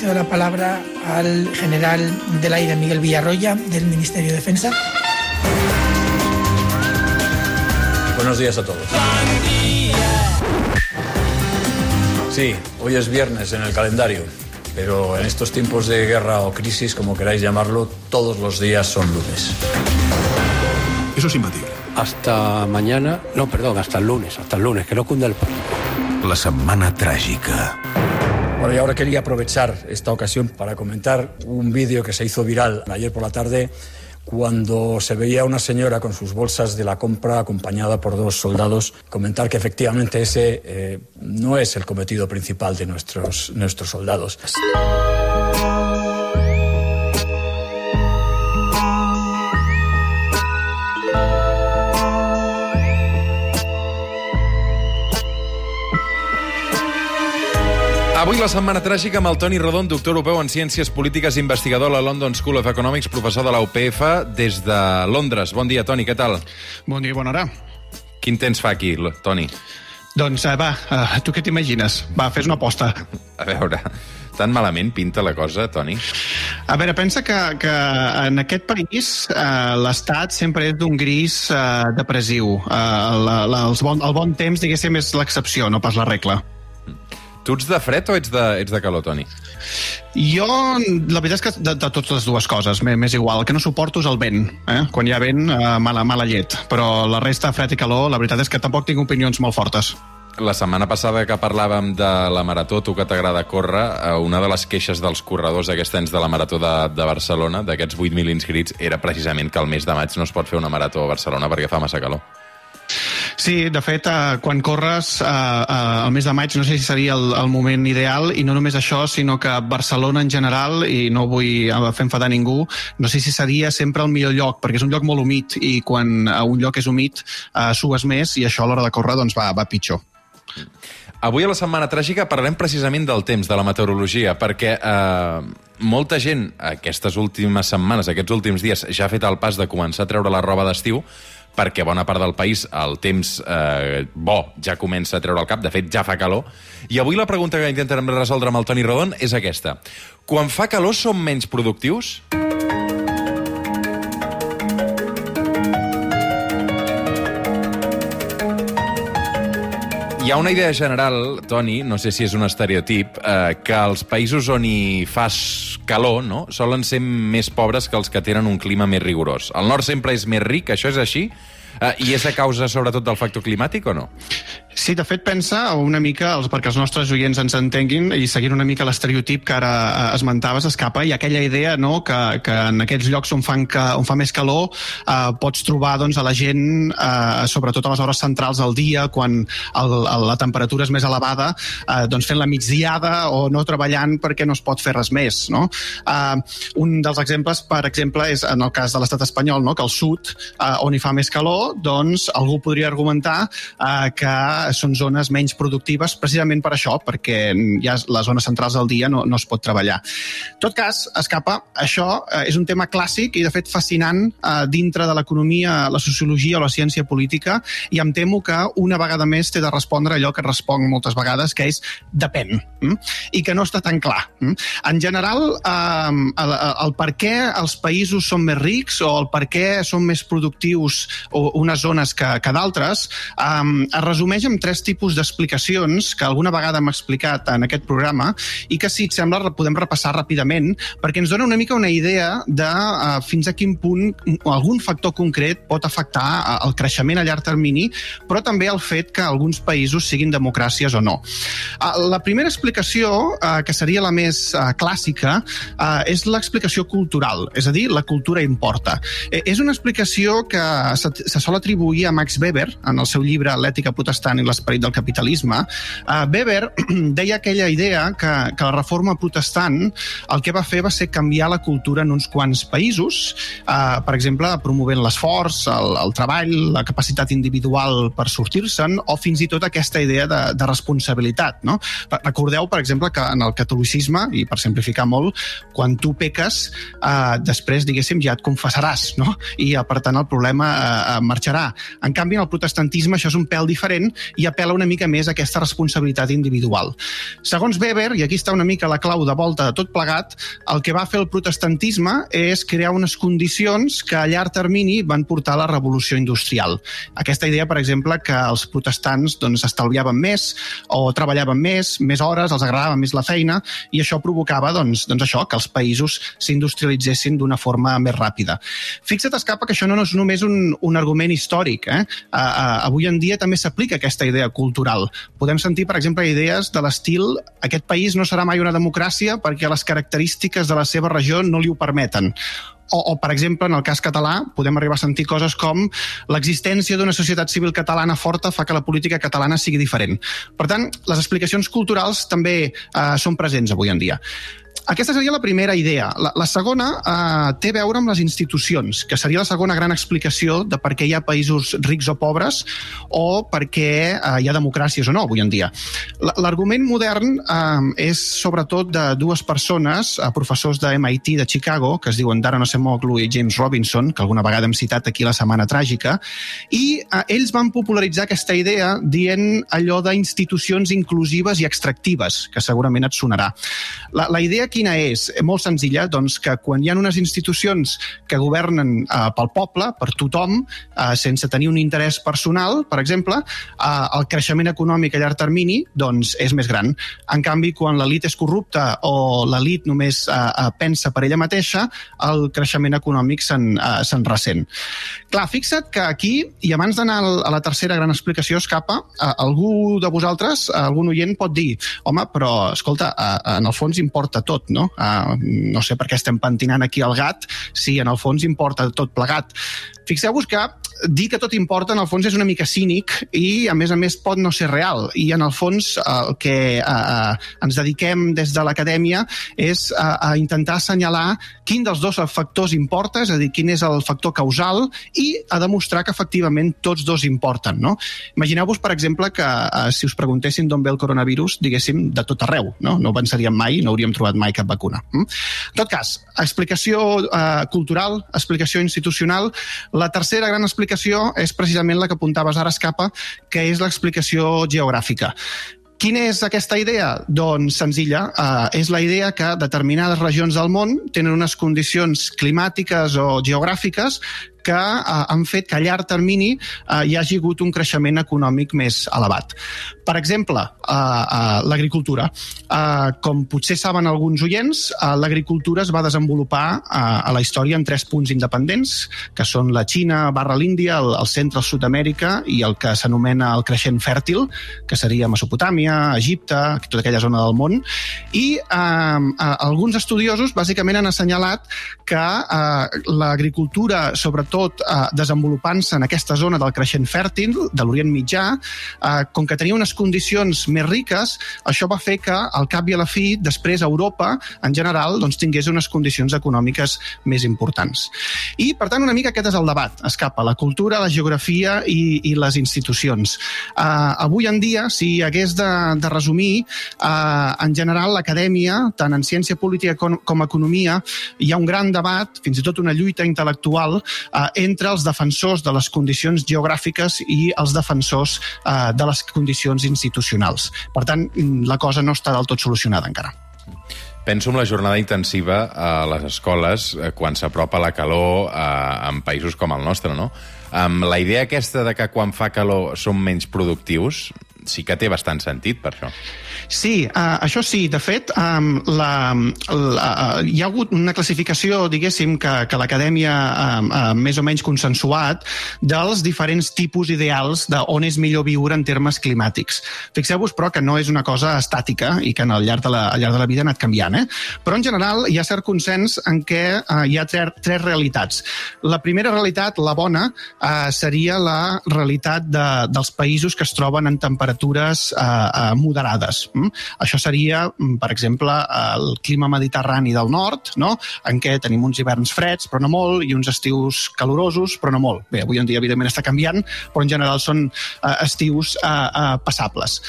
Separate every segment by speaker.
Speaker 1: cedo la palabra al general del aire Miguel Villarroya del Ministerio de Defensa.
Speaker 2: Buenos días a todos. Sí, hoy es viernes en el calendario, pero en estos tiempos de guerra o crisis, como queráis llamarlo, todos los días son lunes.
Speaker 3: Eso es imbatible.
Speaker 4: Hasta mañana, no, perdón, hasta el lunes, hasta el lunes, que no cunda el pánico.
Speaker 3: La setmana tràgica.
Speaker 2: Bueno, y ahora quería aprovechar esta ocasión para comentar un vídeo que se hizo viral ayer por la tarde cuando se veía a una señora con sus bolsas de la compra acompañada por dos soldados comentar que efectivamente ese eh, no es el cometido principal de nuestros, nuestros soldados.
Speaker 5: Avui la setmana tràgica amb el Toni Rodon, doctor europeu en Ciències Polítiques, investigador a la London School of Economics, professor de la UPF des de Londres. Bon dia, Toni, què tal?
Speaker 6: Bon dia i bona hora.
Speaker 5: Quin temps fa aquí, Toni?
Speaker 6: Doncs uh, va, uh, tu què t'imagines? Va, fes una aposta.
Speaker 5: A veure, tan malament pinta la cosa, Toni?
Speaker 6: A veure, pensa que, que en aquest país uh, l'estat sempre és d'un gris uh, depressiu. Uh, la, la, els bon, el bon temps, diguéssim, és l'excepció, no pas la regla.
Speaker 5: Tu ets de fred o ets de, ets de calor, Toni?
Speaker 6: Jo, la veritat és que de, de totes les dues coses, m'és igual. El que no suporto és el vent. Eh? Quan hi ha vent, eh, mala, mala llet. Però la resta, fred i calor, la veritat és que tampoc tinc opinions molt fortes.
Speaker 5: La setmana passada que parlàvem de la Marató, tu que t'agrada córrer, eh, una de les queixes dels corredors aquests anys de la Marató de, de Barcelona, d'aquests 8.000 inscrits, era precisament que el mes de maig no es pot fer una Marató a Barcelona perquè fa massa calor.
Speaker 6: Sí, de fet, eh, quan corres eh, eh, el mes de maig no sé si seria el, el moment ideal i no només això, sinó que Barcelona en general, i no vull eh, fer enfadar ningú, no sé si seria sempre el millor lloc, perquè és un lloc molt humit i quan a un lloc és humit eh, sues més i això a l'hora de córrer doncs, va, va pitjor.
Speaker 5: Avui a la Setmana Tràgica parlarem precisament del temps, de la meteorologia, perquè eh, molta gent aquestes últimes setmanes, aquests últims dies, ja ha fet el pas de començar a treure la roba d'estiu, perquè bona part del país el temps eh, bo ja comença a treure el cap, de fet ja fa calor. I avui la pregunta que intentarem resoldre amb el Toni Rodon és aquesta. Quan fa calor som menys productius? Hi ha una idea general, Toni, no sé si és un estereotip, eh, que els països on hi fas calor no, solen ser més pobres que els que tenen un clima més rigorós. El nord sempre és més ric, això és així? Eh, I és a causa, sobretot, del factor climàtic o no?
Speaker 6: Sí, de fet, pensa una mica, els, perquè els nostres oients ens entenguin, i seguint una mica l'estereotip que ara eh, esmentaves, escapa, i aquella idea no, que, que en aquests llocs on, fan que, on fa més calor eh, pots trobar doncs, a la gent, eh, sobretot a les hores centrals del dia, quan el, el, la temperatura és més elevada, eh, doncs fent la migdiada o no treballant perquè no es pot fer res més. No? Eh, un dels exemples, per exemple, és en el cas de l'estat espanyol, no? que al sud, eh, on hi fa més calor, doncs algú podria argumentar eh, que són zones menys productives precisament per això, perquè ja les zones centrals del dia no, no es pot treballar. En tot cas, escapa, això eh, és un tema clàssic i de fet fascinant eh, dintre de l'economia, la sociologia o la ciència política i em temo que una vegada més té de respondre allò que responc moltes vegades, que és depèn, mm? i que no està tan clar. Mm? En general, eh, el, el per què els països són més rics o el per què són més productius o unes zones que, que d'altres eh, es resumeix en tres tipus d'explicacions que alguna vegada hem explicat en aquest programa i que, si et sembla, podem repassar ràpidament perquè ens dona una mica una idea de uh, fins a quin punt algun factor concret pot afectar uh, el creixement a llarg termini, però també el fet que alguns països siguin democràcies o no. Uh, la primera explicació, uh, que seria la més uh, clàssica, uh, és l'explicació cultural, és a dir, la cultura importa. Eh, és una explicació que se, se sol atribuir a Max Weber en el seu llibre L'ètica protestant i l'esperit del capitalisme, uh, Weber deia aquella idea que, que la reforma protestant el que va fer va ser canviar la cultura en uns quants països, uh, per exemple, promovent l'esforç, el, el treball, la capacitat individual per sortir-se'n, o fins i tot aquesta idea de, de responsabilitat. No? Recordeu, per exemple, que en el catolicisme, i per simplificar molt, quan tu peques, uh, després, diguéssim, ja et confessaràs, no? i uh, per tant el problema uh, marxarà. En canvi, en el protestantisme això és un pèl diferent i apela una mica més a aquesta responsabilitat individual. Segons Weber, i aquí està una mica la clau de volta de tot plegat, el que va fer el protestantisme és crear unes condicions que a llarg termini van portar a la revolució industrial. Aquesta idea, per exemple, que els protestants doncs, estalviaven més o treballaven més, més hores, els agradava més la feina, i això provocava doncs, doncs això, que els països s'industrialitzessin d'una forma més ràpida. Fixa't, Escapa, que això no és només un, un argument històric. Eh? Uh, uh, avui en dia també s'aplica aquesta idea cultural. Podem sentir, per exemple, idees de l'estil aquest país no serà mai una democràcia perquè les característiques de la seva regió no li ho permeten o, o, per exemple, en el cas català, podem arribar a sentir coses com l'existència d'una societat civil catalana forta fa que la política catalana sigui diferent. Per tant, les explicacions culturals també eh, són presents avui en dia. Aquesta seria la primera idea. La, la segona eh, té a veure amb les institucions, que seria la segona gran explicació de per què hi ha països rics o pobres o per què eh, hi ha democràcies o no avui en dia. L'argument modern eh, és sobretot de dues persones, eh, professors de MIT de Chicago, que es diuen Darren Acemoglu i James Robinson, que alguna vegada hem citat aquí la Setmana Tràgica, i eh, ells van popularitzar aquesta idea dient allò d'institucions inclusives i extractives, que segurament et sonarà. La, la idea quina és? Molt senzilla, doncs que quan hi ha unes institucions que governen eh, pel poble, per tothom, eh, sense tenir un interès personal, per exemple, eh, el creixement econòmic a llarg termini doncs, és més gran. En canvi, quan l'elit és corrupta o l'elit només eh, eh, pensa per ella mateixa, el creixement econòmic se'n eh, ressent. Clar, fixa't que aquí, i abans d'anar a la tercera gran explicació, escapa, eh, algú de vosaltres, algun oient pot dir home, però, escolta, eh, en el fons importa tot, tot, no? Uh, no sé per què estem pentinant aquí el gat, si en el fons importa tot plegat. Fixeu-vos que dir que tot importa en el fons és una mica cínic i a més a més pot no ser real i en el fons el que eh, ens dediquem des de l'acadèmia és a, a intentar assenyalar quin dels dos factors importa, és a dir, quin és el factor causal i a demostrar que efectivament tots dos importen. No? Imagineu-vos, per exemple, que eh, si us preguntessin d'on ve el coronavirus, diguéssim, de tot arreu. No, no ho pensaríem mai, no hauríem trobat mai cap vacuna. Mm? En tot cas, explicació eh, cultural, explicació institucional. La tercera gran explicació és precisament la que apuntaves ara, Escapa, que és l'explicació geogràfica. Quina és aquesta idea? Doncs senzilla. Eh, és la idea que determinades regions del món tenen unes condicions climàtiques o geogràfiques que eh, han fet que a llarg termini eh, hi hagi hagut un creixement econòmic més elevat. Per exemple, eh, eh, l'agricultura. Eh, com potser saben alguns oients, eh, l'agricultura es va desenvolupar eh, a la història en tres punts independents, que són la Xina barra l'Índia, el, el centre, Sud-amèrica i el que s'anomena el creixent fèrtil, que seria Mesopotàmia, Egipte, tota aquella zona del món. I eh, eh, alguns estudiosos bàsicament han assenyalat que eh, l'agricultura, sobretot sobretot eh, desenvolupant-se en aquesta zona del creixent fèrtil, de l'Orient Mitjà, eh, com que tenia unes condicions més riques, això va fer que, al cap i a la fi, després Europa, en general, doncs, tingués unes condicions econòmiques més importants. I, per tant, una mica aquest és el debat. Escapa la cultura, la geografia i, i les institucions. Eh, avui en dia, si hagués de, de resumir, eh, en general, l'acadèmia, tant en ciència política com, com economia, hi ha un gran debat, fins i tot una lluita intel·lectual, eh, entre els defensors de les condicions geogràfiques i els defensors eh, de les condicions institucionals. Per tant, la cosa no està del tot solucionada encara.
Speaker 5: Penso en la jornada intensiva a les escoles eh, quan s'apropa la calor eh, en països com el nostre, no? Amb la idea aquesta de que quan fa calor som menys productius, sí que té bastant sentit per això.
Speaker 6: Sí, uh, això sí. De fet, um, la, la, uh, hi ha hagut una classificació, diguéssim, que, que l'acadèmia um, uh, més o menys consensuat dels diferents tipus ideals de on és millor viure en termes climàtics. Fixeu-vos, però, que no és una cosa estàtica i que al llarg de la, al llarg de la vida ha anat canviant. Eh? Però, en general, hi ha cert consens en què uh, hi ha tres, tres realitats. La primera realitat, la bona, uh, seria la realitat de, dels països que es troben en temperatures uh, uh, moderades. Mm? Això seria, mm, per exemple, el clima mediterrani del nord, no? en què tenim uns hiverns freds, però no molt, i uns estius calorosos, però no molt. Bé, avui en dia, evidentment, està canviant, però en general són uh, estius uh, uh, passables.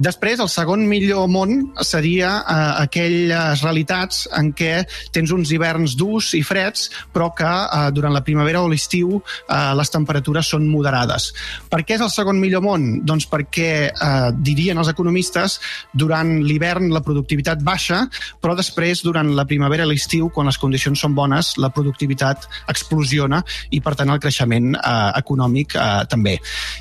Speaker 6: Després, el segon millor món seria eh, aquelles realitats en què tens uns hiverns durs i freds, però que eh, durant la primavera o l'estiu eh, les temperatures són moderades. Per què és el segon millor món? Doncs perquè, eh, dirien els economistes, durant l'hivern la productivitat baixa, però després, durant la primavera i l'estiu, quan les condicions són bones, la productivitat explosiona i, per tant, el creixement eh, econòmic eh, també.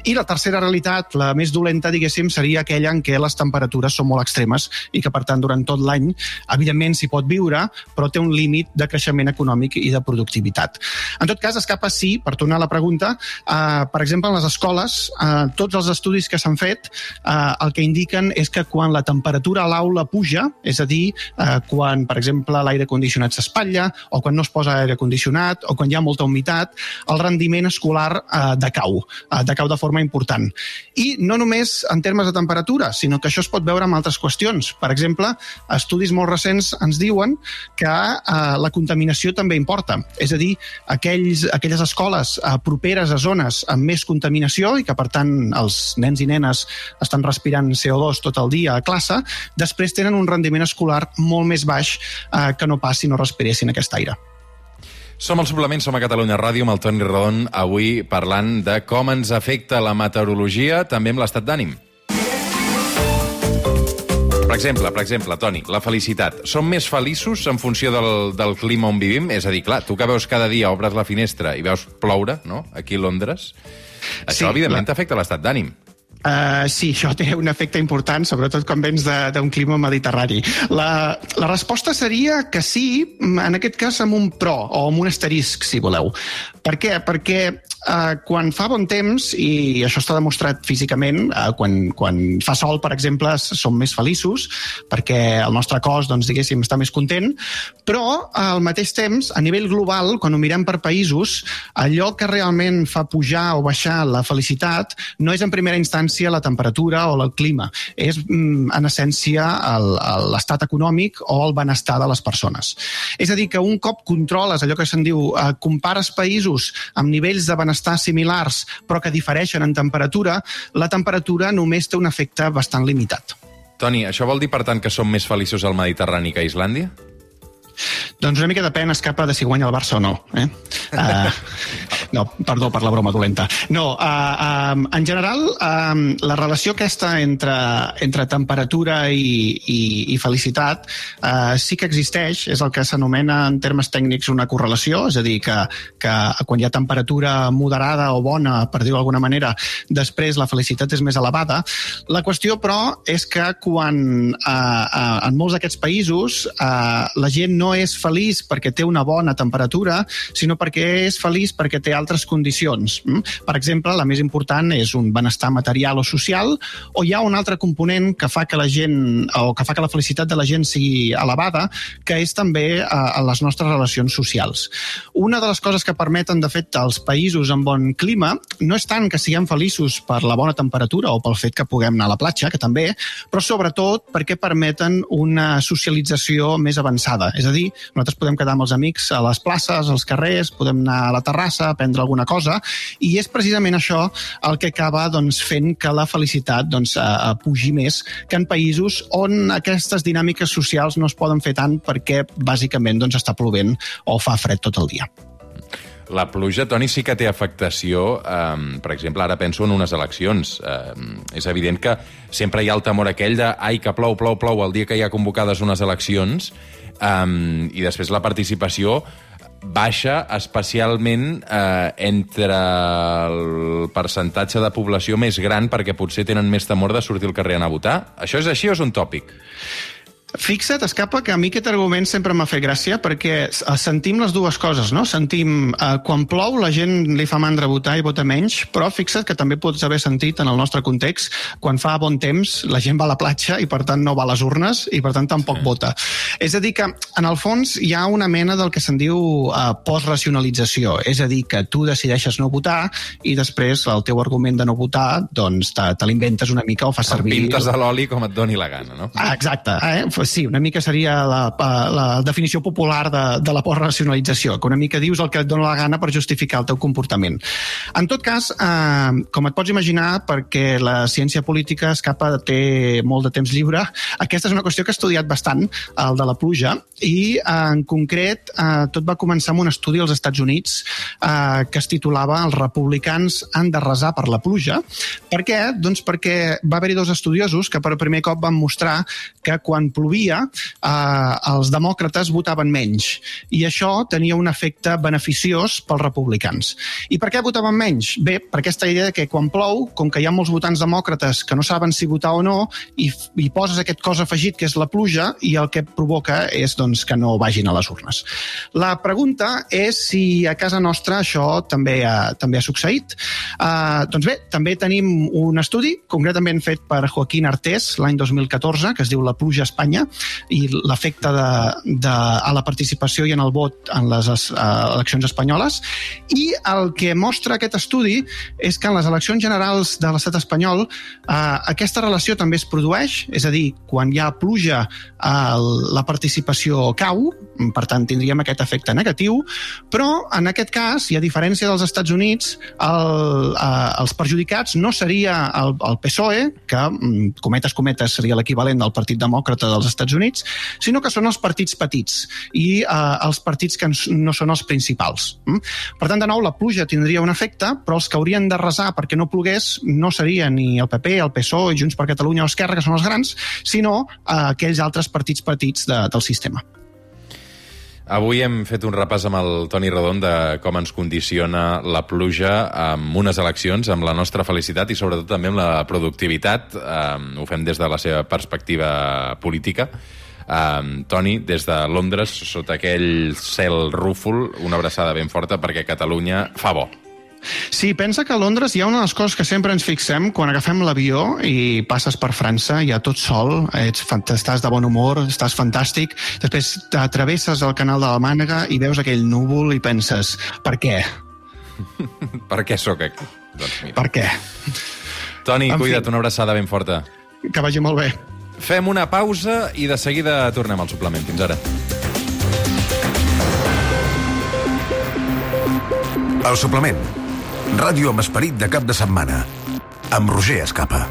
Speaker 6: I la tercera realitat, la més dolenta, diguéssim, seria aquella en què les temperatures són molt extremes i que, per tant, durant tot l'any, evidentment s'hi pot viure, però té un límit de creixement econòmic i de productivitat. En tot cas, escapa sí, per tornar a la pregunta, eh, per exemple, en les escoles, eh, tots els estudis que s'han fet eh, el que indiquen és que quan la temperatura a l'aula puja, és a dir, eh, quan, per exemple, l'aire condicionat s'espatlla, o quan no es posa aire condicionat, o quan hi ha molta humitat, el rendiment escolar eh, decau, eh, decau de forma important. I no només en termes de temperatura, sinó que això es pot veure amb altres qüestions. Per exemple, estudis molt recents ens diuen que eh, la contaminació també importa. És a dir, aquells, aquelles escoles eh, properes a zones amb més contaminació i que, per tant, els nens i nenes estan respirant CO2 tot el dia a classe, després tenen un rendiment escolar molt més baix eh, que no pas si no respiressin aquest aire.
Speaker 5: Som al suplement, som a Catalunya Ràdio amb el Toni Rodon, avui parlant de com ens afecta la meteorologia, també amb l'estat d'ànim. Per exemple, per exemple, Toni, la felicitat. Som més feliços en funció del, del clima on vivim? És a dir, clar, tu que veus cada dia, obres la finestra i veus ploure, no?, aquí a Londres, això,
Speaker 6: Sí,
Speaker 5: evidentment, t'afecta l'estat d'ànim.
Speaker 6: Uh, sí, això té un efecte important, sobretot quan vens d'un clima mediterrani. La, la resposta seria que sí, en aquest cas amb un pro, o amb un asterisc, si voleu. Per què? Perquè uh, quan fa bon temps, i això està demostrat físicament, uh, quan, quan fa sol, per exemple, som més feliços, perquè el nostre cos, doncs, diguéssim, està més content, però al mateix temps, a nivell global, quan ho mirem per països, allò que realment fa pujar o baixar la felicitat no és en primera instància la temperatura o el clima, és mm, en essència l'estat econòmic o el benestar de les persones. És a dir, que un cop controles allò que se'n diu, eh, compares països amb nivells de benestar similars però que difereixen en temperatura, la temperatura només té un efecte bastant limitat.
Speaker 5: Toni, això vol dir, per tant, que som més feliços al Mediterrani que a Islàndia?
Speaker 6: Doncs una mica depèn, escapa de si guanya el Barça o no. Eh? Uh, no, perdó per la broma dolenta. No, uh, um, en general, um, la relació aquesta entre, entre temperatura i, i, i felicitat uh, sí que existeix, és el que s'anomena en termes tècnics una correlació, és a dir, que, que quan hi ha temperatura moderada o bona, per dir-ho d'alguna manera, després la felicitat és més elevada. La qüestió, però, és que quan uh, uh, en molts d'aquests països uh, la gent no és feliç perquè té una bona temperatura, sinó perquè és feliç perquè té altres condicions. Mm? Per exemple, la més important és un benestar material o social, o hi ha un altre component que fa que la gent, o que fa que la felicitat de la gent sigui elevada, que és també uh, les nostres relacions socials. Una de les coses que permeten, de fet, als països amb bon clima no és tant que siguem feliços per la bona temperatura o pel fet que puguem anar a la platja, que també, però sobretot perquè permeten una socialització més avançada. És a dir, nosaltres podem quedar amb els amics a les places, als carrers, podem anar a la terrassa a prendre alguna cosa, i és precisament això el que acaba doncs, fent que la felicitat doncs, eh, eh, pugi més que en països on aquestes dinàmiques socials no es poden fer tant perquè bàsicament doncs, està plovent o fa fred tot el dia.
Speaker 5: La pluja, Toni, sí que té afectació. Um, per exemple, ara penso en unes eleccions. Um, és evident que sempre hi ha el temor aquell de ai, que plou, plou, plou el dia que hi ha convocades unes eleccions um, i després la participació baixa especialment eh, entre el percentatge de població més gran perquè potser tenen més temor de sortir al carrer a anar a votar. Això és així o és un tòpic?
Speaker 6: Fixa't, escapa, que a mi aquest argument sempre m'ha fet gràcia perquè eh, sentim les dues coses, no? Sentim, eh, quan plou la gent li fa mandra votar i vota menys, però fixa't que també pots haver sentit en el nostre context, quan fa bon temps la gent va a la platja i per tant no va a les urnes i per tant tampoc sí. vota. És a dir que, en el fons, hi ha una mena del que se'n diu eh, postracionalització, és a dir, que tu decideixes no votar i després el teu argument de no votar doncs te, te l'inventes una mica o fas
Speaker 5: El
Speaker 6: servir...
Speaker 5: pintes a l'oli com et doni la gana, no?
Speaker 6: Ah, exacte. Eh? Sí, una mica seria la, la definició popular de, de la postracionalització, que una mica dius el que et dona la gana per justificar el teu comportament. En tot cas, eh, com et pots imaginar, perquè la ciència política escapa té molt de temps lliure, aquesta és una qüestió que he estudiat bastant, el de la pluja, i en concret eh, tot va començar amb un estudi als Estats Units eh, que es titulava Els republicans han de resar per la pluja. Per què? Doncs perquè va haver-hi dos estudiosos que per primer cop van mostrar que quan plovia eh, els demòcrates votaven menys i això tenia un efecte beneficiós pels republicans. I per què votaven menys? Bé, per aquesta idea que quan plou, com que hi ha molts votants demòcrates que no saben si votar o no, i, i poses aquest cos afegit que és la pluja i el que provoca és doncs, que no vagin a les urnes. La pregunta és si a casa nostra això també ha, també ha succeït. Uh, doncs bé, també tenim un estudi concretament fet per Joaquín Artés l'any 2014, que es diu La pluja a Espanya, i l'efecte de, de, a la participació i en el vot en les uh, eleccions espanyoles. I el que mostra aquest estudi és que en les eleccions generals de l'estat espanyol uh, aquesta relació també es produeix, és a dir, quan hi ha pluja uh, la participació cau, per tant tindríem aquest efecte negatiu, però en aquest cas, i a diferència dels Estats Units, el, uh, els perjudicats no seria el, el PSOE, que, mm, cometes cometes, seria l'equivalent del Partit Demòcrata dels Estats Units, sinó que són els partits petits i uh, els partits que no són els principals. Mm? Per tant, de nou, la pluja tindria un efecte, però els que haurien de resar perquè no plogués no seria ni el PP, el PSOE, Junts per Catalunya o Esquerra, que són els grans, sinó uh, aquells altres partits petits de, del sistema.
Speaker 5: Avui hem fet un repàs amb el Toni Rodon de com ens condiciona la pluja amb unes eleccions, amb la nostra felicitat i sobretot també amb la productivitat. Um, ho fem des de la seva perspectiva política. Um, Toni, des de Londres, sota aquell cel rúfol, una abraçada ben forta perquè Catalunya fa bo.
Speaker 6: Sí, pensa que a Londres hi ha una de les coses que sempre ens fixem quan agafem l'avió i passes per França, ja tot sol, ets, estàs de bon humor, estàs fantàstic, després t'atravesses el canal de la Mànega i veus aquell núvol i penses, per què?
Speaker 5: per què sóc aquí? Doncs
Speaker 6: mira. Per què?
Speaker 5: Toni, en cuida't, fi, una abraçada ben forta.
Speaker 6: Que vagi molt bé.
Speaker 5: Fem una pausa i de seguida tornem al suplement. Fins ara.
Speaker 3: El suplement Ràdio amb esperit de cap de setmana. Amb Roger Escapa.